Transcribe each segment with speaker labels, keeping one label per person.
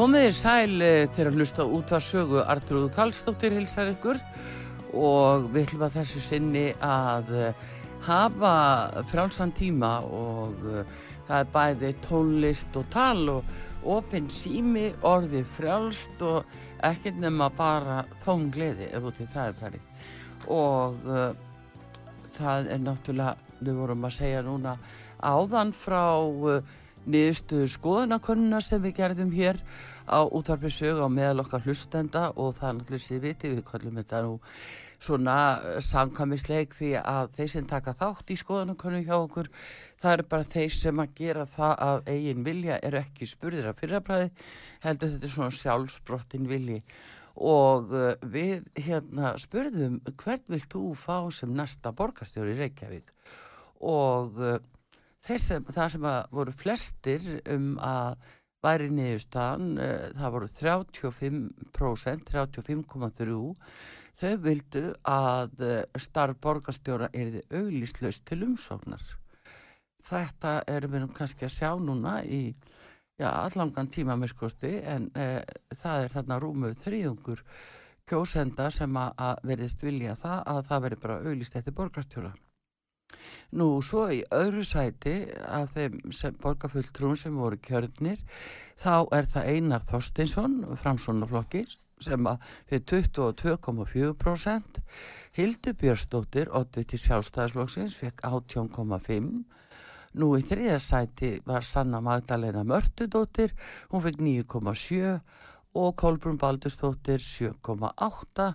Speaker 1: Komið þér sæl eh, þegar hlusta út að sögu Artrúðu Karlsdóttir hilsar ykkur. Og við ætlum að þessu sinni að eh, hafa frálsan tíma og uh, það er bæði tónlist og tal og opinn sími, orði frálst og ekkert nema bara tóngleði ef út í það er farið. Og uh, það er náttúrulega, við vorum að segja núna áðan frá uh, niðurstuðu skoðanakonuna sem við gerðum hér á útvarpisög á meðal okkar hlustenda og það er náttúrulega sér viti við kallum þetta nú svona samkamisleik því að þeir sem taka þátt í skoðanakonum hjá okkur það eru bara þeir sem að gera það að eigin vilja er ekki spurðir af fyrrabræði heldur þetta er svona sjálfsbrottin vilji. Og uh, við hérna spurðum hvert vilt þú fá sem næsta borgastjóri í Reykjavík? Og uh, sem, það sem voru flestir um að væri niðurstaðan, uh, það voru 35%, 35,3% þau vildu að uh, starf borgarstjóra er þið auglíslaust til umsóknar. Þetta erum við nú kannski að sjá núna í já, allangan tíma með skosti en uh, það er þarna rúmuð þrýðungur kjósenda sem að verðist vilja það að það veri bara auglíst eftir borgarstjóra. Nú svo í öðru sæti af þeim borgarfulltrún sem voru kjörnir þá er það Einar Þorstinsson framsónaflokki sem fyrir 22,4% Hildur Björnsdóttir Oddviti sjálfstæðisflokksins fekk 18,5% Nú í þriða sæti var Sanna Magdalena Mörtudóttir hún fekk 9,7% og Kolbrun Baldursdóttir 7,8%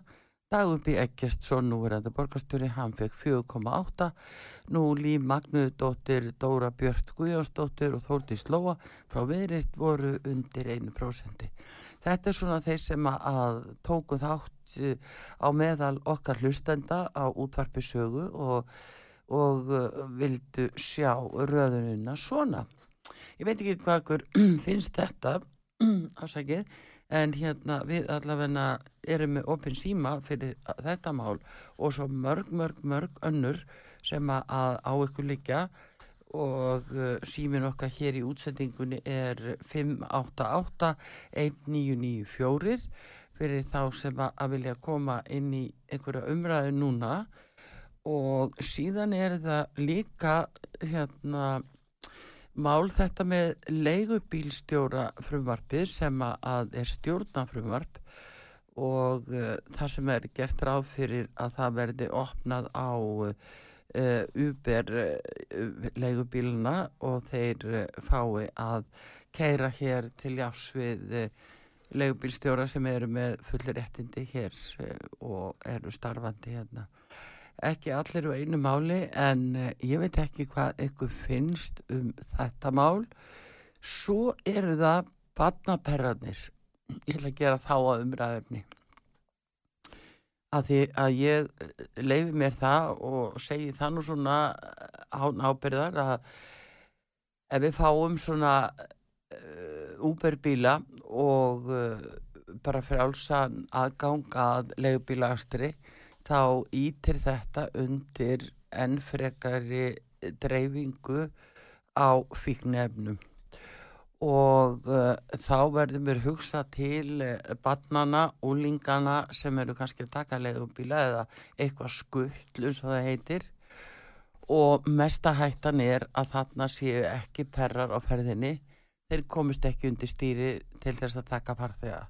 Speaker 1: Dagur B. Eggertsson, nú er þetta borgastjóri, hann fekk 4,8. Nú Líf Magnuðdóttir, Dóra Björn Guðjónsdóttir og Þórtís Lóa frá viðrist voru undir 1%. Þetta er svona þeir sem að tóku þátt eh, á meðal okkar hlustenda á útvarpisögu og, og eh, vildu sjá röðununa svona. Ég veit ekki hvað finnst þetta, afsækið, en hérna við allavegna erum með opin síma fyrir þetta mál og svo mörg, mörg, mörg önnur sem að á ykkur liggja. Og uh, símin okkar hér í útsendingunni er 588-1994 fyrir þá sem að vilja koma inn í einhverja umræðu núna. Og síðan er það líka hérna mál þetta með leigubílstjóra frumvarpið sem að er stjórnafrumvarp og uh, það sem er gert ráð fyrir að það verði opnað á uh, Uber uh, leigubíluna og þeir fái að keira hér til jáfs við leigubílstjóra sem eru með fullir réttindi hér eh, og eru starfandi hérna. Ekki allir á einu máli en eh, ég veit ekki hvað ykkur finnst um þetta mál. Svo eru það badnaperranir. Ég ætla að gera þá að umræðefni. Að því að ég eh, leifi mér það og segi það nú svona án ábyrðar að ef við fáum svona úberbíla og uh, bara frjálsan aðgang að leigubílaastri þá ítir þetta undir ennfrekari dreifingu á fíknefnum og uh, þá verðum við hugsa til uh, barnana, úlingana sem eru kannski að taka leigubíla eða eitthvað eins og það heitir. Og mesta hættan er að þarna séu ekki perrar á ferðinni. Þeir komist ekki undir stýri til þess að taka farþega.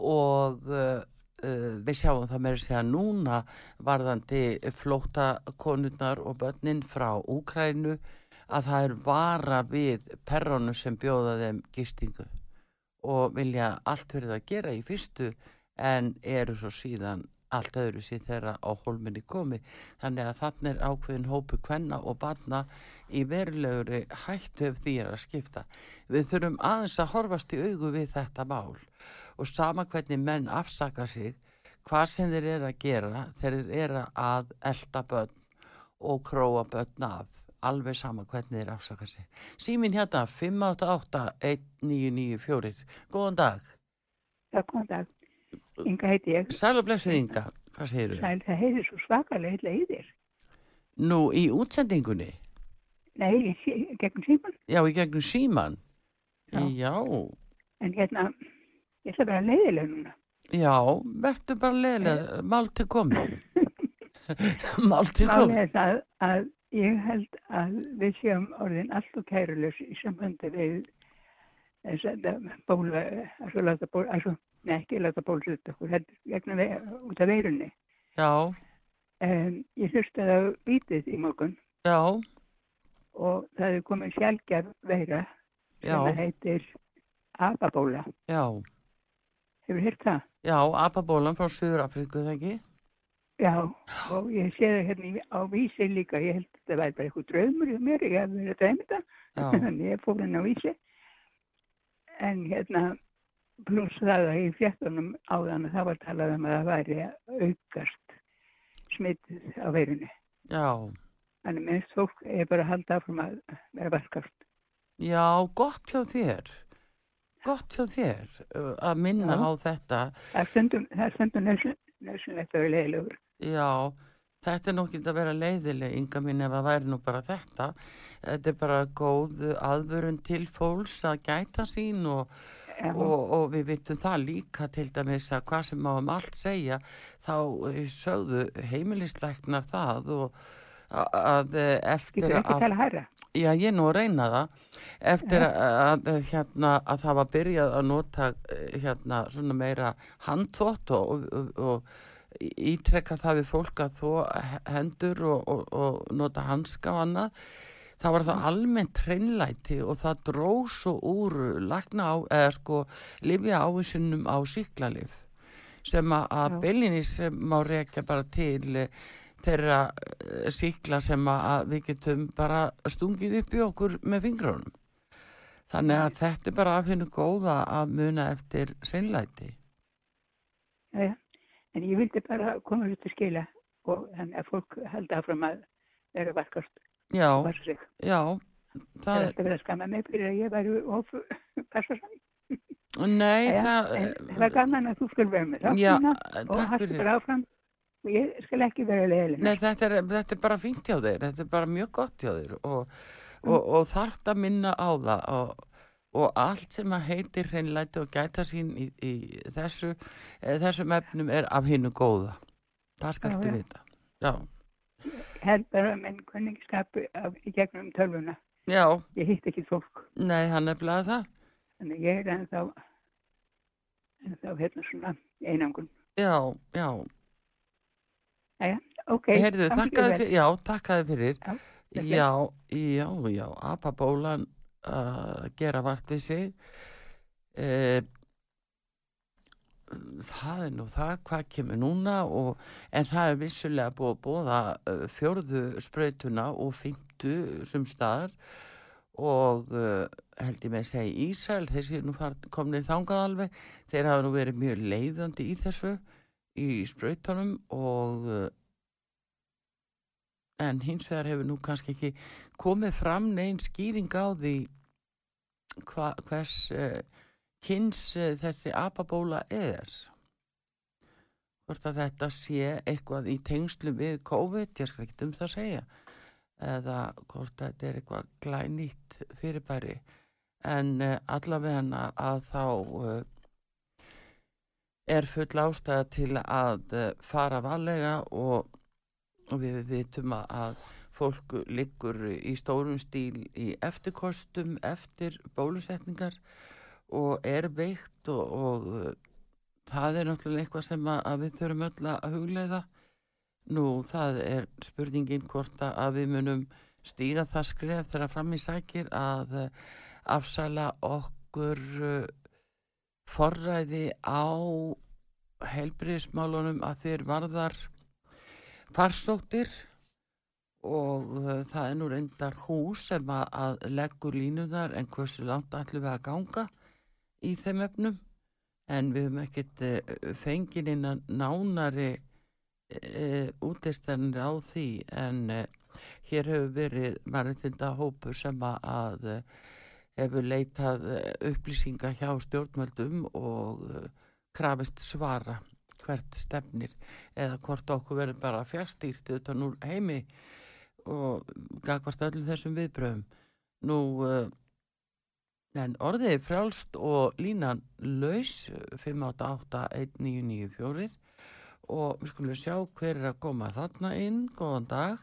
Speaker 1: Og uh, við sjáum það með þess að núna varðandi flóta konurnar og börnin frá Úkrænu að það er vara við perronu sem bjóða þeim gistingu og vilja allt verið að gera í fyrstu en eru svo síðan allt öðru síð þeirra á hólminni komi. Þannig að þannig er ákveðin hópu kvenna og barna í veruleguri hættu ef því er að skipta. Við þurfum aðeins að horfast í augu við þetta mál og sama hvernig menn afsaka sig hvað sem þeir eru að gera þeir eru að elda börn og króa börn af alveg sama hvernig þeir afsaka sig símin hérna 588 1994 góðan dag
Speaker 2: Já, góðan dag Inga heiti ég.
Speaker 1: Sæl og blessuð Inga, hvað segir
Speaker 2: þú? Sæl, það heitir svo svakalega heitlega í þér.
Speaker 1: Nú, í útsendingunni?
Speaker 2: Nei, gegnum síman.
Speaker 1: Já, í gegnum síman? Já. Já.
Speaker 2: En hérna, ég ætla bara leiðilega núna.
Speaker 1: Já, verður bara leiðilega, eh. mál til komið. mál til komið.
Speaker 2: Mál er það að ég held að við séum orðin allt og kærulös í samhandi við þess að bóla, að láta bóla, að Nei, ekki láta bólusetja okkur, þetta er út af veirunni.
Speaker 1: Já.
Speaker 2: En ég hlustaði á vítið í morgun.
Speaker 1: Já.
Speaker 2: Og það er komið sjálfgjaf veira Já. sem heitir apabóla.
Speaker 1: Já.
Speaker 2: Hefur hirt það?
Speaker 1: Já, apabólan frá Suður Afriku, það ekki?
Speaker 2: Já, og ég sé það hérna á vísi líka, ég held að það væri bara eitthvað draumur í mér, ég hef verið að drauma þetta, þannig ég fór hérna á vísi. En hérna pluss það að í fjettunum áðan það var talað um að það væri aukast smittið á veirunni.
Speaker 1: Já.
Speaker 2: Þannig minnst fólk er bara að halda áfram að vera verkast.
Speaker 1: Já, gott hjá þér. Gott hjá þér uh, að minna Já. á þetta.
Speaker 2: Það er stundum nöðsynlegt að vera leiðilegur.
Speaker 1: Já, þetta er nokkið að vera leiðileg, ynga mín ef að væri nú bara þetta. Þetta er bara góð aðvörun til fólks að gæta sín og og, og við vitum það líka til dæmis að hvað sem máum allt segja þá eh, sögðu heimilisleiknar það og að eh, eftir
Speaker 2: að
Speaker 1: já ég nú reyna það. Eftir að, að, hérna, að það var byrjað að nota eh, hérna, svona meira handþótt og, og, og ítrekka það við fólk að þó hendur og, og nota handska og annað það var það mm. almennt hreinlæti og það dróð svo úr lagna á, eða sko lifja áhersunum á síklarlif sem að beilinni sem má rekja bara til eh, þeirra eh, síkla sem að við getum bara stungið upp í okkur með fingrunum. Þannig að þetta er bara af hennu góða að muna eftir hreinlæti.
Speaker 2: Já, en ég vildi bara koma út að skila og þannig að fólk held áfram að vera varkast
Speaker 1: Já, já.
Speaker 2: Það er eftir að vera skamma mig fyrir að ég væri of persósan.
Speaker 1: Nei,
Speaker 2: það... Það var gaman að þú skulle vera með
Speaker 1: þáttina
Speaker 2: og hættu bara áfram ég skal ekki vera leiðileg.
Speaker 1: Nei, þetta er, þetta er bara fínt hjá þeir, þetta er bara mjög gott hjá þeir og, mm. og, og þarft að minna á það og, og allt sem að heitir hreinlæti og gæta sín í, í þessu, eh, þessum efnum er af hinnu góða. Það skalstu vita. Já
Speaker 2: held bara með kunningskap í gegnum tölvuna
Speaker 1: Já.
Speaker 2: ég hitt ekki fólk
Speaker 1: Nei, hann er blæðið það
Speaker 2: Þannig ég er ennþá ennþá hérna svona einangun
Speaker 1: Já, já
Speaker 2: Æja, ok
Speaker 1: Heyrðu, fyrir, Já, takkaði fyrir. Já, já, já, já Abba Bólan að uh, gera vart við sig. Uh, það er nú það hvað kemur núna og, en það er vissulega búið að bóða uh, fjörðu sprautuna og fymtu sem staðar. Og uh, held ég með að segja Ísæl, þessi nú komnið þangað alveg, þeir hafa nú verið mjög leiðandi í þessu í sprautunum og uh, en hins vegar hefur nú kannski ekki komið fram neinn skýring á því hva, hvers uh, kynns uh, þessi apabóla er. Hvort að þetta sé eitthvað í tengslu við COVID, ég skal ekki um það að segja eða hvort þetta er eitthvað glænýtt fyrirbæri. En uh, allavega að þá er full ástæða til að uh, fara valega og, og við vitum að fólk liggur í stórum stíl í eftirkostum eftir bólusetningar og er veikt og, og uh, það er náttúrulega eitthvað sem að, við þurfum öll að hugleiða. Nú það er spurningin hvort að við munum stíga það skref þegar fram í sækir að uh, afsala okkur forræði á helbriðismálunum að þeir varðar farsóttir og uh, það er nú reyndar hús sem að, að leggur línunar en hversu langt ætlum við að ganga í þeim efnum. En við höfum ekkert uh, fengið innan nánari uh, útistennir á því. En uh, hér hefur verið maritinda hópur sem að, að hefur leitað uh, upplýsinga hjá stjórnmöldum og krafist svara hvert stefnir eða hvort okkur verður bara fjárstýrt utan úr heimi og gagvast öllum þessum viðbröðum nú uh, en orðið er frjálst og línan laus 5881994 og við skulum sjá hver er að koma þarna inn. Góðan dag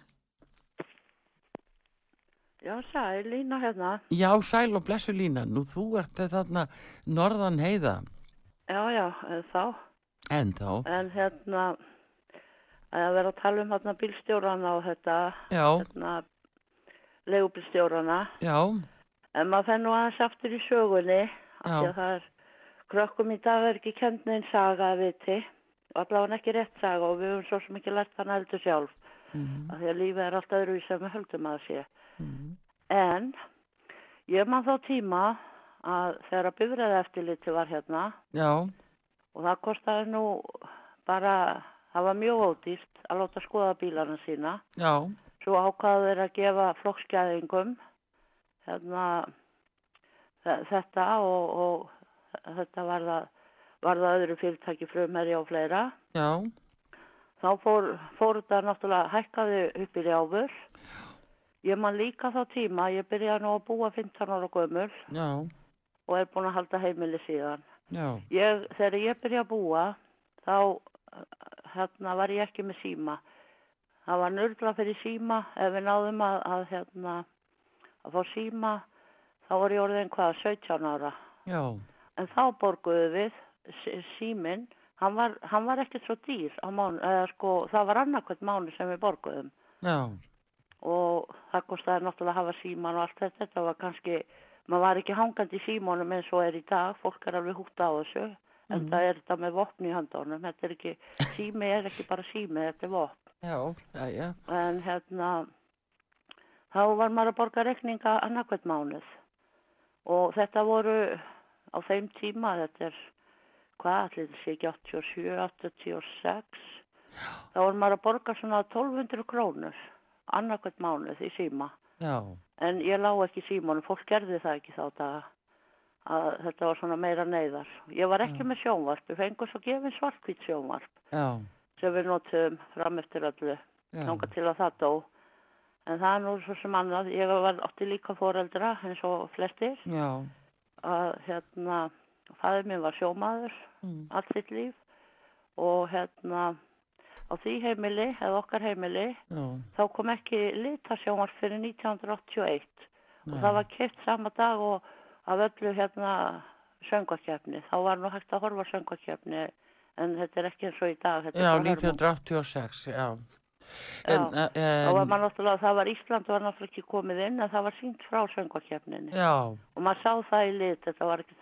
Speaker 3: Já, sæl, lína hérna.
Speaker 1: Já, sæl og blessu lína. Nú þú ert þarna norðan heiða.
Speaker 3: Já, já, þá.
Speaker 1: En þá?
Speaker 3: En hérna að vera að tala um hérna bílstjórana og þetta
Speaker 1: Já,
Speaker 3: hérna leigubílstjórana.
Speaker 1: Já,
Speaker 3: en maður fenn nú aðeins aftur í sögunni
Speaker 1: Já.
Speaker 3: því að það er krökkum í dag er ekki kend neinn saga að viti og allavega ekki rétt saga og við höfum svo sem ekki lært þann eldur sjálf.
Speaker 1: Mm,
Speaker 3: af því að lífið er alltaf öðru sem við höldum að það sé
Speaker 1: mm,
Speaker 3: en ég man þá tíma að þegar að bifræða eftirliti var hérna
Speaker 1: já,
Speaker 3: og það kostaði nú bara, það var mjög ódýrt að láta skoða bílarna sína.
Speaker 1: Já,
Speaker 3: svo ákvaðu þeir að gefa flokksgæðingum hérna þe- þetta og, og þetta var það, var það öðru fyrirtæki frumherja og fleira.
Speaker 1: Já,
Speaker 3: þá fór, fór þetta náttúrulega hækkaði upp í rjáfur ég man líka þá tíma ég byrjaði nú að búa 15 ára gömul
Speaker 1: já,
Speaker 3: og er búin að halda heimili síðan. Ég, þegar ég byrjaði að búa þá eh, hérna var ég ekki með síma. Það var nörgla fyrir síma. Ef við náðum að, að hérna að fá síma þá var ég orðin hvað 17 ára.
Speaker 1: Já,
Speaker 3: en þá borguðu við sí- síminn. Hann var, hann var ekkert svo dýr mánu, eða sko það var annarkvæmt mánu sem við borguðum.
Speaker 1: Já,
Speaker 3: og það kostiði náttúrulega að hafa síman og allt þetta, þetta var kannski maður var ekki hangandi í símanum eins og er í dag. Fólk er alveg hútt á þessu. En
Speaker 1: Mhm.
Speaker 3: það er þetta með vopn í handánum þetta er ekki, sími er ekki bara sími þetta er vopn,
Speaker 1: já, já, já,
Speaker 3: en hérna þá var maður að borga rekninga annarkvæmt mánuð. Og þetta voru á þeim tíma þetta er hvað allir þessi ekki 87, 86 þá var maður að borga svona 1200 krónur annarkvæmt mánuð í síma.
Speaker 1: Já,
Speaker 3: En ég lá ekki í símónu, fólk gerði það ekki þá daga að þetta var svona meira neyðar. Ég var ekki
Speaker 1: Já.
Speaker 3: með sjónvarp, við fengum svo gefin svartkvít sjónvarp
Speaker 1: já,
Speaker 3: sem við notum fram eftir öllu, þanga til að það dó. En það er nú svo sem annað, ég var átti líka foreldra eins og flestir.
Speaker 1: Já,
Speaker 3: að hérna, fæður minn var sjómaður
Speaker 1: mm,
Speaker 3: allt sitt líf og hérna á því heimili, eða okkar heimili,
Speaker 1: já,
Speaker 3: þá kom ekki litasjónvarp fyrir 1981 og
Speaker 1: nei,
Speaker 3: það var keitt sama dag og af öllu hérna söngvakefni. Þá var nú hægt að horfa á söngvakefni en þetta er ekki eins og í dag. þetta
Speaker 1: já,
Speaker 3: bara hörmung.
Speaker 1: 1986, já,
Speaker 3: Já,
Speaker 1: en,
Speaker 3: þá
Speaker 1: en,
Speaker 3: var náttúrulega, það var Ísland var náttúrulega ekki komið inn en það var sínt frá söngvakefninni
Speaker 1: já,
Speaker 3: og maður sá það í lit, þetta var ekki,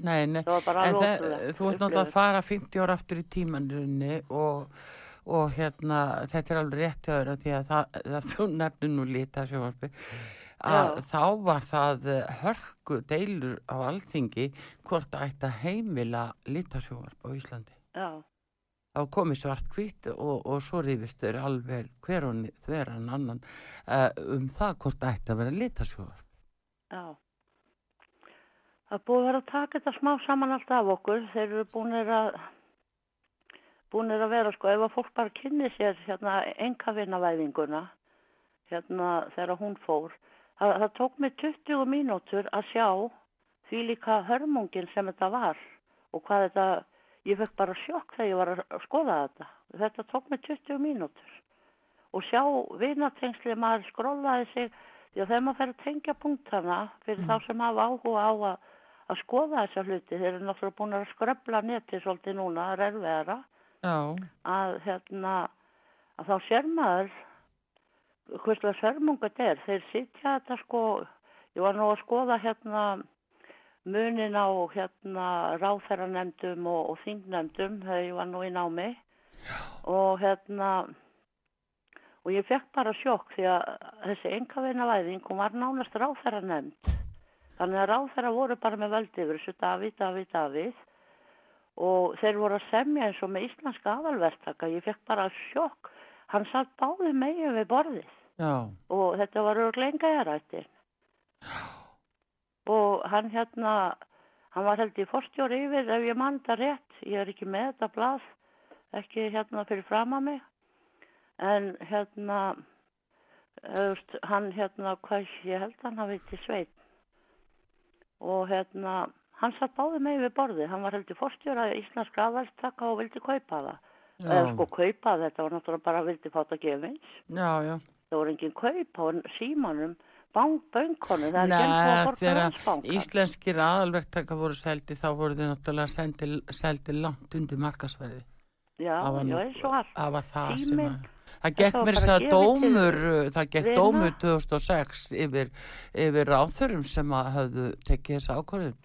Speaker 1: Nei, nei, en það, þú ert náttúrulega að fara 50 ára aftur í tímanrunni og, og hérna, þetta er alveg rétt að því að það, það þú nefnir nú sjónvarpi að
Speaker 3: Já.
Speaker 1: þá var það eh, hörku deilur á alþingi hvort að heimila litasjónvarp á Íslandi.
Speaker 3: já,
Speaker 1: Það komið svart hvitt og, og svo rífist þeir alveg hver og hver en annan uh, um það hvort ætti að vera litasjónvarp.
Speaker 3: já það er búið að vera að taka þetta smá saman allt af okkur. Þeir eru búinir að búinir að vera sko ef að fólk bara kynni sér hérna engavinnavæðinguna hérna þegar hún fór það, það tók mig 20 mínútur að sjá því líka hörmungin sem þetta var og hvað þetta ég fekk bara sjokk þegar ég var að skoða þetta. Þetta tók mig 20 mínútur. Og sjá vinatengsli maður skrollaði sig. Því að þegar maður fer að tengja punktana fyrir þá sem hafa áhuga á að, að skoða þessa hluti. Þeir eru náttúrulega búin að skröfla netið svolítið núna, það er erfiðara.
Speaker 1: Já,
Speaker 3: að hérna að þá sér maður hverslega sörmunga þetta er. Þeir sitja þetta sko ég var nú að skoða hérna munin á hérna ráþæranemdum og, og þingnemdum þegar ég var nú í námi. Og hérna og ég fekk bara sjokk því að þessi engaveina væðing hún var nánast ráþæranemd þannig að ráþæra voru bara með völdi yfir þessu Davíð, Davíð, Davíð. Og þeir voru að semja eins og með íslenska aðalvertaka ég fekk bara sjokk. Hann satt báði megin við borðið.
Speaker 1: Já,
Speaker 3: og þetta var örglenga erættin og hann hérna hann var held í forstjóri yfir ef ég þetta rétt. Ég er ekki með þetta blað ekki hérna fyrir fram að mig. En hérna hann hérna hvað ég held hann hafi til sveit og hérna hann satt báði með við borðið. Hann var held í forstjóra íslenska aðverstaka og vildi kaupa það. Eða sko kaupa þetta var náttúrulega bara vildi fáta gefins það voru engin kaup á símanum bank, bönkonum, það er og borga
Speaker 1: þegar íslenskir aðalverktaka voru seldi þá voru þið náttúrulega seldi, seldi langt undir markasverði.
Speaker 3: já,
Speaker 1: það var nú-
Speaker 3: já, eins og allt. Síminn.
Speaker 1: Það gekk mér þess að dómur, það gekk
Speaker 3: vina.
Speaker 1: dómur 2006 yfir, yfir áþurum sem að höfðu tekið þessa ákvörðun.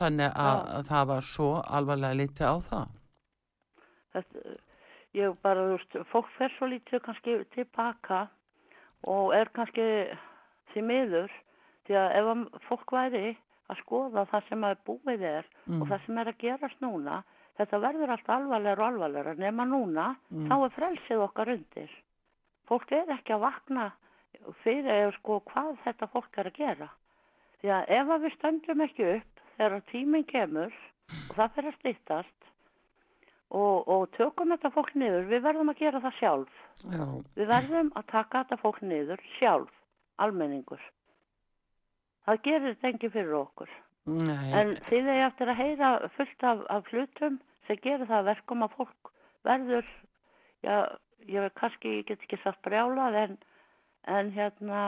Speaker 1: Þannig að, að það var svo alvarlega lítið á það.
Speaker 3: þetta, ég bara, þú veist, fólk fer svo lítið kannski tilbaka og er kannski því miður því að ef fólk væri að skoða það sem að búið er
Speaker 1: Mm.
Speaker 3: og það sem er að gerast núna þetta verður allt alvarlegar og alvarlegar nema núna,
Speaker 1: Mm.
Speaker 3: þá er frelsið okkar undir. Fólk er ekki að vakna fyrir sko hvað þetta fólk er að gera. Því að ef að við stöndum ekki upp þegar tíminn kemur og það fyrir að stýttast og, og tökum þetta fólk niður, við verðum að gera það sjálf.
Speaker 1: Já,
Speaker 3: við verðum að taka þetta fólk niður sjálf, almenningur. Það gerir þetta engin fyrir okkur
Speaker 1: nei,
Speaker 3: En þið er eftir að heyra fullt af, af hlutum sem gerir það að verkum að fólk verður, já, ég veit kannski, ég get ekki sagt brjálað en, en hérna,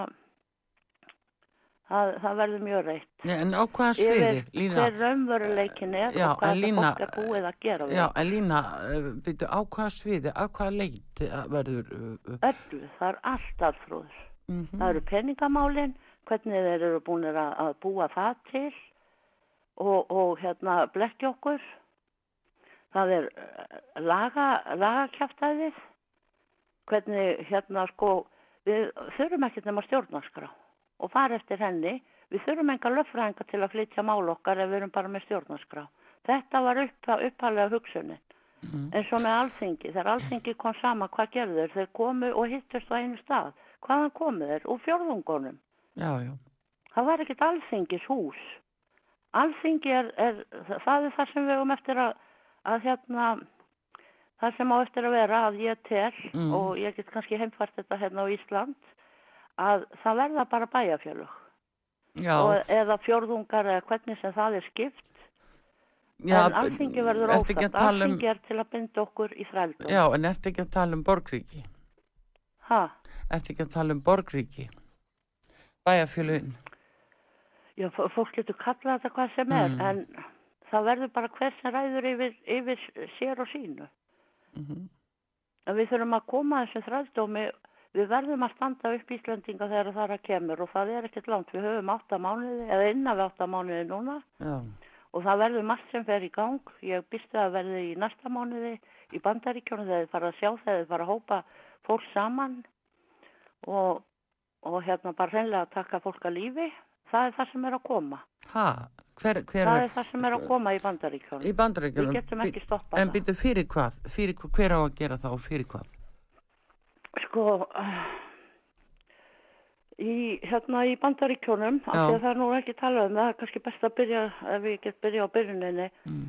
Speaker 3: það, það verður mjög reitt.
Speaker 1: nei, en á hvaða sviði, Lína?
Speaker 3: hver raunveruleikin er
Speaker 1: Já,
Speaker 3: og hvað
Speaker 1: Lína,
Speaker 3: fólk er búið að gera við.
Speaker 1: Já, en Lína, uh, byrju, á hvaða sviði, á hvaða leit uh, verður... Uh,
Speaker 3: Öllu, það er allt alfrúður.
Speaker 1: mm
Speaker 3: Það eru peningamálin, hvernig þeir eru búin að, að búa það til og, og hérna blekki okkur. Það er eh, laga, lagakjæftæðið, hvernig hérna sko, við þurfum ekkert nema stjórnarskrá og fara eftir henni. Við þurfum enga löffræðinga til að flytja mál okkar ef við erum bara með stjórnarskrá. Þetta var upp, uppalega hugsunin.
Speaker 1: mm.
Speaker 3: En svo með alþingi, þegar alþingi kom sama, hvað gerðu þeir? Komu og hittust á einu stað. Hvaðan komu þeir? Úr fjórðungunum.
Speaker 1: Já, já,
Speaker 3: Það var ekkert alþingis hús. Alþingi er, er, það er það sem við höfum eftir að, að hérna, það sem á eftir að vera að ég tel
Speaker 1: Mm.
Speaker 3: og ég get kannski heimfært þetta hérna á Ísland, að það verða bara Og, eða fjórðungar eða hvernig sem það er skipt.
Speaker 1: já,
Speaker 3: en alþingi verður
Speaker 1: tala um,
Speaker 3: Alþingi er til að binda okkur í þrældum.
Speaker 1: já, en ertu ekki að tala um borgríki?
Speaker 3: Ha?
Speaker 1: Ertu ekki að tala um borgríki? Bæjarfjölun?
Speaker 3: Já, fólk getur kallað þetta hvað sem er,
Speaker 1: Mm.
Speaker 3: en það verður bara hver sem ræður yfir, yfir sér og sínu.
Speaker 1: Mm
Speaker 3: En við þurfum að koma að þessu þræðdómi, við verðum að standa upp Íslandinga þegar það er að kemur og það er ekkert langt. Við höfum átta mánuði, eða innan við átta mánuði núna
Speaker 1: Já,
Speaker 3: og það verður margt sem fer í gang. Ég býstu að verði í næsta mánuði í bandaríkjónu þegar þið fara að sjá þegar þið fara að hópa fólk saman og, og hérna bara hreinlega taka fólk að lífi. Það er það sem er að koma.
Speaker 1: Hæ? Hver, hver
Speaker 3: það er það sem er að koma í bandaríkjónu.
Speaker 1: Í bandaríkjónu?
Speaker 3: Við getum ekki stoppað það.
Speaker 1: En býtu fyrir hvað? Fyrir, hver á að gera það og fyrir hvað?
Speaker 3: Sko, í, hérna í bandaríkjónum, af því að það er nú ekki talað um það, það er kannski best að byrja, ef við getum byrja á byrjuninni, mm.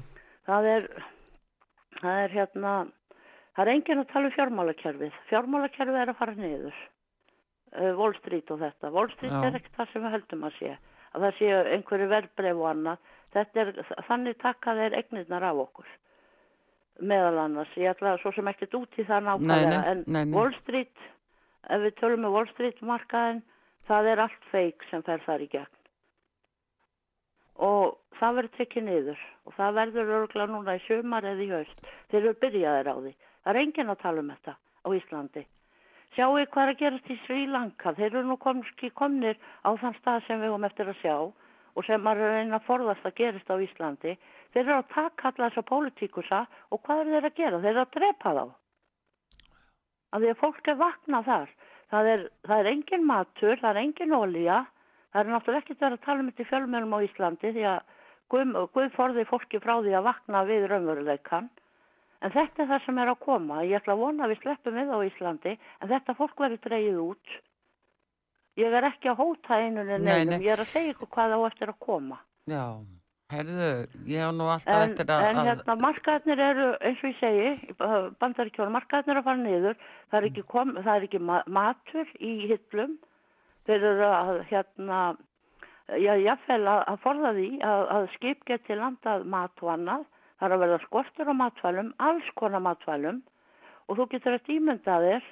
Speaker 3: það er, það er hérna, það er enginn að tala um fjármálakerfið, fjármálakerfið er að fara niður, Wall Street og þetta, Wall Street Já. er ekkert það sem við höldum að sé, að það sé einhverju verbreyf og annað, þetta er, þannig taka þeir eignirnar af okkur meðal annars, ég ætla svo sem ekkert út í það nákvæmlega, en nei, nei. Wall Street, ef við tölum með Wall Street markaðin, það er allt feik sem fer þar í gegn. Og það verður tekið niður og það verður örgla núna í sömar eða í haust. Þeir eru byrjaðir á því. Það er enginn að tala um þetta á Íslandi. Sjáu hvað er að gerast í Sri Lanka. Þeir eru nú komski komnir á þann stað sem við höfum eftir að sjá og sem maður er einn að forðast að gerist á Íslandi. Þeir eru að taka alla þessa pólitíkusa og hvað er þeir að gera? Þeir eru að drepa þá. Að því að fólk er vaknað þar. Það er, það er engin matur, það er engin ólíja. Það er náttúrulega ekkert verið að tala um þetta í fjölmjölum á Íslandi því að Guð forði fólki frá því að vakna við raunveruleikann. En þetta er það sem er að koma. Ég ætla að vona að við sleppum við á Íslandi en þetta fólk verður dreyið út. Ég er ekki að hóta einunni neinum, ég er að segja ykkur hvað þá eftir að koma.
Speaker 1: Já. Herðu, ég hef nú alltaf
Speaker 3: en,
Speaker 1: eftir að...
Speaker 3: En hérna, markaðnir eru, eins og ég segi, bandaríkjónu, markaðnir að fara niður, það er ekki, kom, það er ekki matur í hitlum, þeir eru að, hérna, já, jáfnveil að, að forða því að, að skip geti landað mat og annað, það er að verða skortur á matvælum, alls konar matvælum, og þú getur að dýmynda þér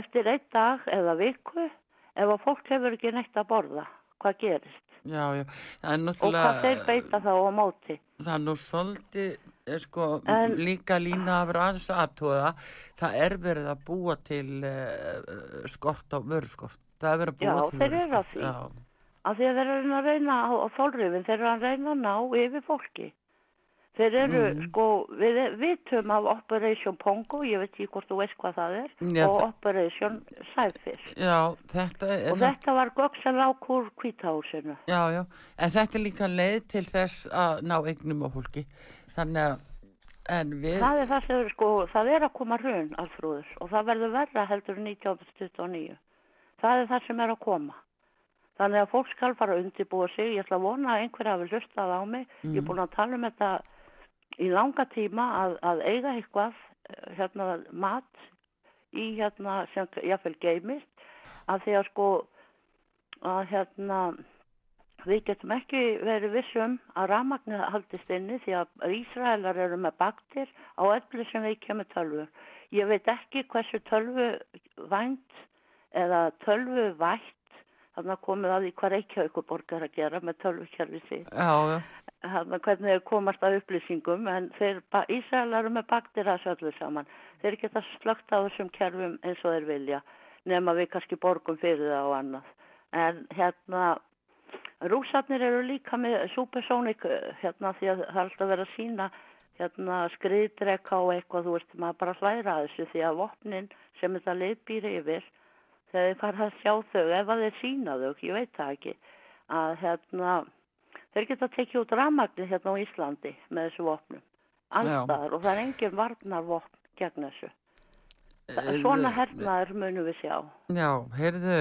Speaker 3: eftir einn dag eða viku ef að fólk hefur ekki neitt að borða, hvað gerist?
Speaker 1: Já, já, er.
Speaker 3: Og hvað þeir beita þá á móti?
Speaker 1: Það er nú svolítið, eh, sko, en, líka lína að vera aðeins aðtóða, það er verið að búa til uh, skort á vörskort. Það er verið að búa
Speaker 3: já,
Speaker 1: til
Speaker 3: vörskort. Já, þeir eru að því. Af því að þeir eru að reyna á, á þólrifin, þeir eru að reyna að ná yfir fólki. Þeir eru, mm. sko, við vitum af Operation Pongo, ég veit ekki hvort þú veist hvað það er, Já, og Operation Cypher.
Speaker 1: Já, þetta er...
Speaker 3: Og þetta var göksalák úr kvítahúsinu.
Speaker 1: Já, já, en þetta er líka leið til þess að ná eignum á fólki. Þannig að, en við...
Speaker 3: Það er það sem, sko, það er að koma raun alfrúður og það verður verða heldur 1929. Það er það sem er að koma. Þannig að fólk skal fara að undibúa sig, ég ætla að vona að einhverja hafi hlustað á mig, mm. ég er búin að tala um þetta í langa tíma að, að eiga eitthvað eh, hérna mat í hérna sem jáfnveil geimist að því að sko að hérna við getum ekki verið vissum að ramagnir haldist inni því að Ísraelar eru með baktir á öllu sem við kemur tölvu. Ég veit ekki hversu tölvu vænt eða tölvu vætt þannig að komið að því hvað Reykjavík borgar að gera með tölvukerfi sín.
Speaker 1: Já, já
Speaker 3: hana, hvernig þeir komast að upplýsingum en þeir, Ísraelar eru með baktir að söllu saman. Þeir geta slögt á þessum kerfum eins og þeir vilja nema við kannski borgum fyrir það og annað. En hérna, rúsarnir eru líka með supersonic hérna því að það er alltaf verið að sína hérna skriðdreka og eitthvað, þú veist, maður bara hlæra að þessu því að vopnin sem þetta leifbýr yfir, þegar þeir fara að sjá þau, ef að þeir sína þau, ég veit það ekki, að hérna þeir geta tekið út ramagnir hérna á Íslandi með þessu vopnum. Allstaðar og það er engin varnarvopn gegn þessu. Svona hernaður munum við sjá.
Speaker 1: Já, heyrðu,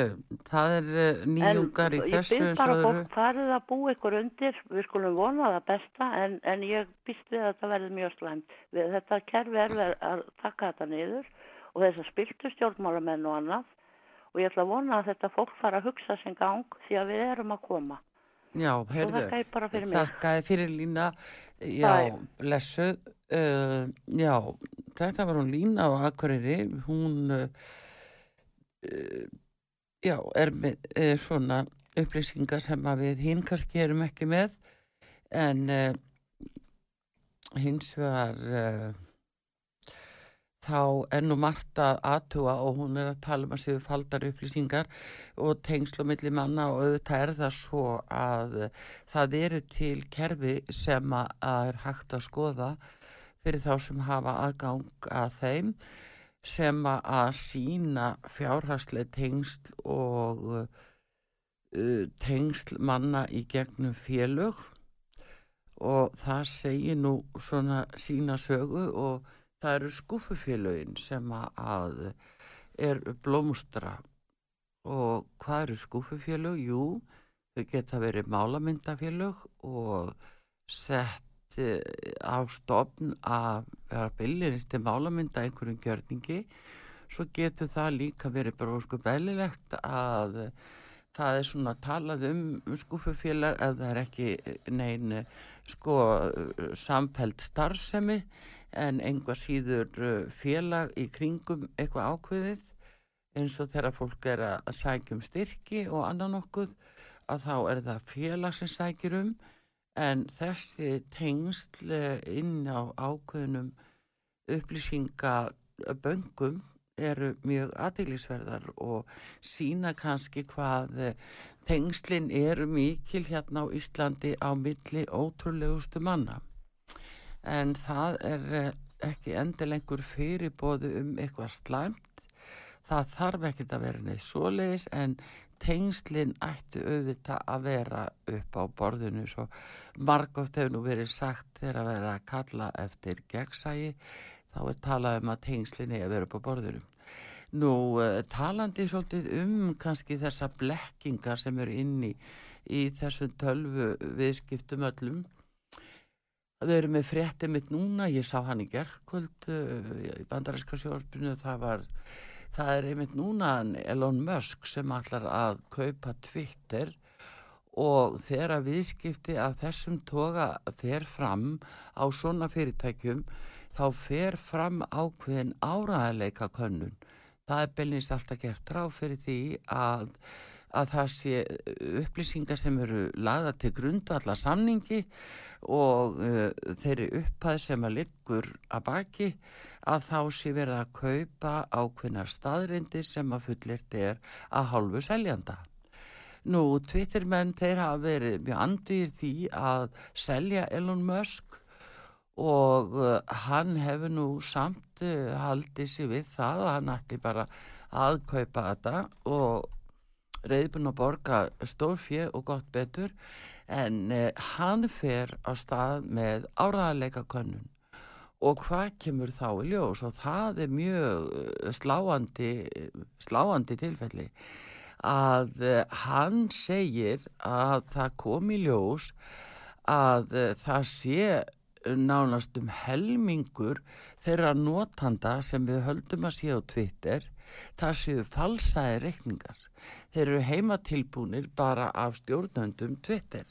Speaker 1: það er eh, nýjungar í þessu
Speaker 3: ég finnst bara fólk farið að búa ykkur undir við skulum vona það besta en, en ég býst við að það verði mjög slæmt. Við þetta kerfi er að taka þetta niður og þess að spiltu stjórnmálamenn og annað og ég ætla að vona að þetta fólk fara að hugsa sem gang því að við erum að koma.
Speaker 1: Já, heyrðu, þakkaði fyrir Lína, já, blessuð, uh, já, þetta var hún Lína á Akureyri, hún, uh, já, er með uh, svona upplýsingar sem að við hinn kannski erum ekki með, en hins vegar þá nú margt að aðtúa og hún er að tala um að séu faldar upplýsingar og tengslu millir manna og auðvitað er það svo að það eru til kerfi sem að er hægt að skoða fyrir þá sem hafa aðgang að þeim sem að sína fjárhagslega tengsl og uh, tengsl manna í gegnum félög. Og það segir nú svona sína sögu og það eru skúfufélögin sem að er blómustra og hvað eru skúfufélög? Jú, þau geta verið málamyndafélög og sett eh, á stofn að vera byllinist málamynda einhverjum gjörningi. Svo getur það líka verið bara sko beðlilegt að það er svona talað um skúfufélag að það er ekki nein sko samfæld starfsemi en einhvað síður félag í kringum eitthvað ákveðið eins og þegar fólk er að sækjum styrki og annan okkur að þá er það félag sem sækjur um en þessi tengsl inn á ákveðnum upplýsingaböngum eru mjög aðeinsverðar og sína kannski hvað eh, tengslinn eru mikil hérna á Íslandi á milli ótrúlegustu manna. En það er eh, ekki endilengur fyrirbóðu um eitthvað slæmt. Það þarf ekkert að vera neitt svoleiðis en tengslinn ættu auðvitað að vera upp á borðinu svo margóft hefur nú verið sagt þegar að vera að kalla eftir gegnsægi þá er talað um að tengslinni að vera upp á borðunum. Nú uh, talandi svolítið um kannski þessa blekkingar sem eru inni í þessum tölvu viðskiptum öllum. Þau eru með fréttið mitt núna, ég sá hann í gerðkvöld uh, í bandaræska sjórfinu, það var, það er einmitt núna Elon Musk sem allar að kaupa Twitter og þegar viðskipti að þessum toga fer fram á svona fyrirtækjum þá fer fram ákveðin áraðarleika könnun. Það er beilinist alltaf gert ráð fyrir því að, að það sé upplýsingar sem eru laða til grundvalla samningi og uh, þeirri upphæð sem að liggur að baki að þá sé verið að kaupa ákveðnar staðrindi sem að fullirt er að hálfu seljanda. Nú, Twittermenn þeir hafa verið mjög andýr því að selja Elon Musk og uh, hann hefur nú samt uh, haldið sér við það að hann ætti bara að kaupa þetta og reyðbun að borga stórfjö og gott betur en uh, hann fer á stað með áraðarleika könnun og hvað kemur þá í ljós? Og það er mjög uh, sláandi, sláandi tilfelli að uh, hann segir að það kom í ljós að uh, það sé nánast um helmingur þeirra notanda sem við höldum að sé á Twitter það séu falsaði reikningar. Þeir eru heimatilbúnir bara af stjórnöndum Twitter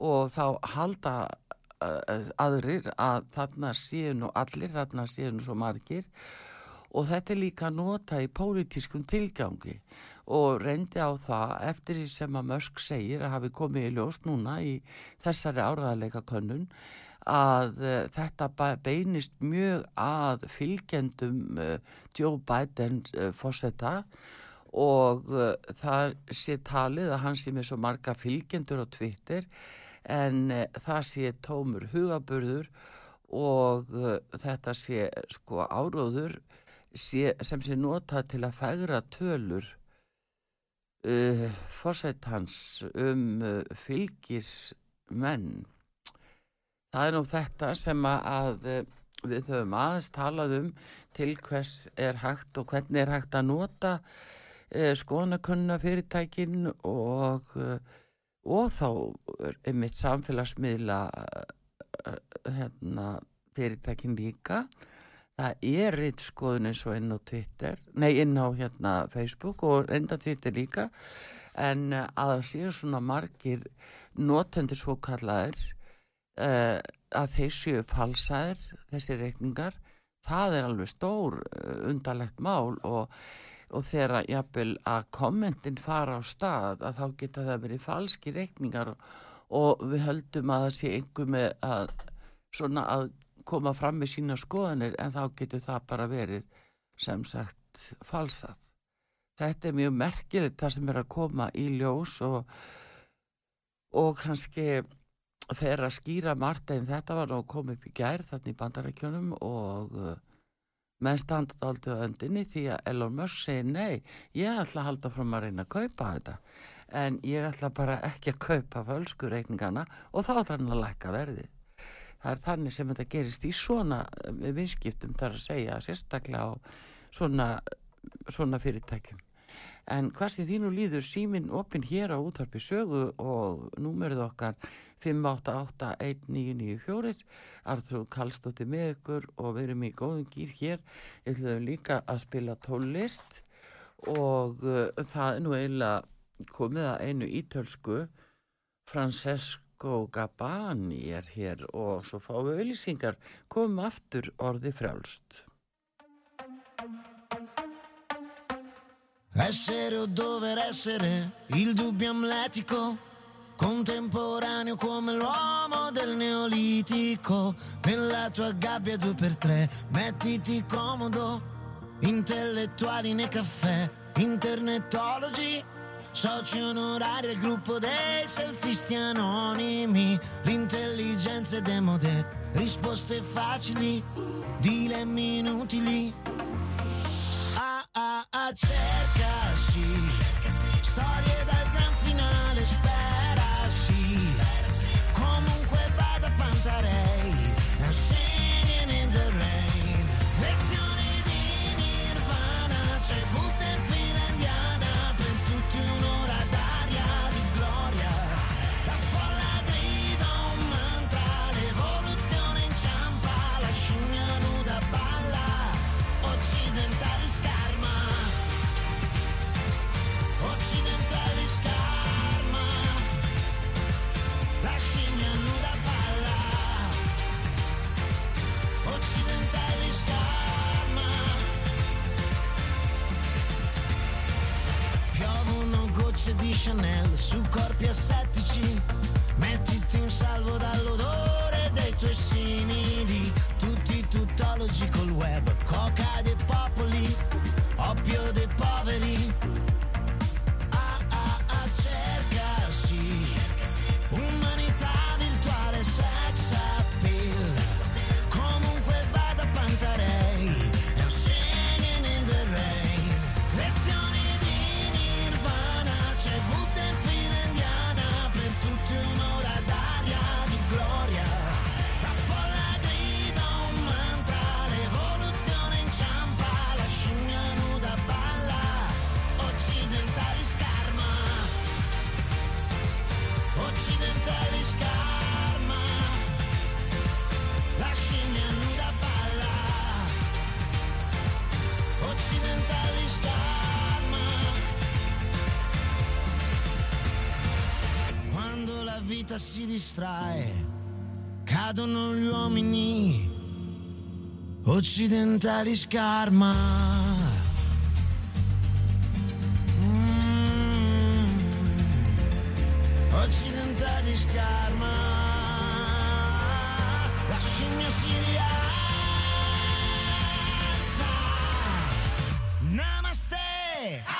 Speaker 1: og þá halda uh, aðrir að þarna séu nú allir, þarna séu nú svo margir. Og þetta er líka nota í pólitískum tilgangi. Og reyndi á það eftir því sem að Mösk segir að hafi komið í ljós núna í þessari áraðarleika könnun að uh, þetta beinist mjög að fylgjendum uh, Joe Biden uh, fórsetta og það sé talið að hann sé með svo marga fylgjendur á Twitter en það sé tómur hugaburður og þetta sé sko áróður sé, sem sé nota til að fægra tölur fórsettans um fylgismenn. Það er nú þetta sem að eh, við höfum aðeins talað um til hvers er hægt og hvernig er hægt að nota eh, skonakunna fyrirtækin og, eh, og þá er mitt samfélagsmiðla eh, hérna, fyrirtækin líka. Það er eitt skoðun eins og inn á Twitter, nei inn á hérna, Facebook og enda Twitter líka en að það séu svona margir notendur svo kallaðir uh, að þeir séu falsaðir þessi reikningar það er alveg stór uh, undarlegt mál og, og þegar jafnvel að kommentin fara á stað að þá geta það verið falski reikningar og, við höldum að það sé einhver með að að
Speaker 4: koma fram með sína skoðanir en þá getur það bara verið sem sagt falsað. Þetta er mjög merkilegt það sem er að koma í ljós og, og kannski þegar að skýra Martin þetta var nú að koma upp í gær þarna í bandarækjunum og menn standað aldrei á öndinni því að Elon Musk segi nei, ég ætla að halda fram að reyna að kaupa þetta. En ég ætla bara ekki að kaupa fölskureikningana og þá þarf hann að lækka verðið. Það er þannig sem þetta gerist í svona eh, vinskiptum þar að segja sérstaklega á svona, svona fyrirtækjum en hvað sem þínu líður símin opinn hér á útvarpi sögu og númerið okkar 5881994 Arþróð Kallstótti með ykkur og við erum í góðum gýr hér. Við ætlum líka að spila tólist og uh, það er nú eiginlega komið að einu ítölsku. Francesco Gabani er hér og svo fáum við auðlýsingar komum aftur orði frjálst Essere o dover essere il dubbio amletico contemporaneo come l'uomo del neolitico. Nella tua gabbia due per tre mettiti comodo. Intellettuali nei caffè internetologi Soci onorari al gruppo dei selfisti anonimi. L'intelligenza è demode Risposte facili Dilemmi inutili. Ah ah ah cercasi aqui. História da Chanel su corpi assettici. Mettiti in salvo dall'odore dei tuoi simili. Tutti tuttologi col web Coca dei popoli Oppio dei poveri distrae Cadono gli uomini Occidentali scarma. Mm. Occidentali scarma. La scimmia si rialza. Namaste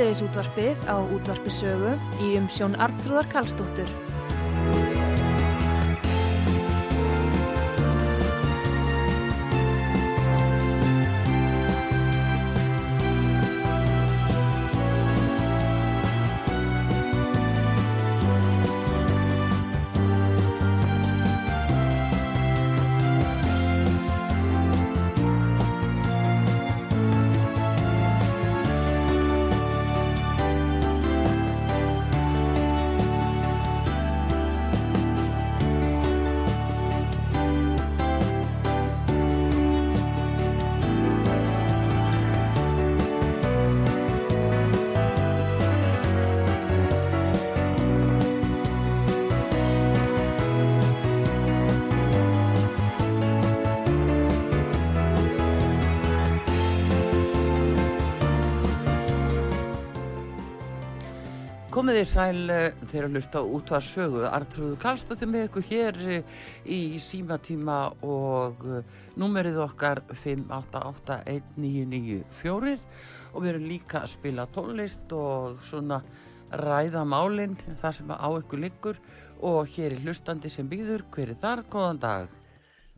Speaker 5: Sítiðisútvarpið á útvarpisögu í umsjón Artrúðar Karlsdóttur.
Speaker 1: Þið sæl eh, þegar að lusta út að sögu. Artrúðu Karlsdóttir með ykkur hér eh, í símatíma og eh, númerið okkar 5881994 og við erum líka að spila tónlist og svona ræða málinn það sem á ykkur liggur og hér er hlustandi sem býður. Hver er þar? Góðan dag.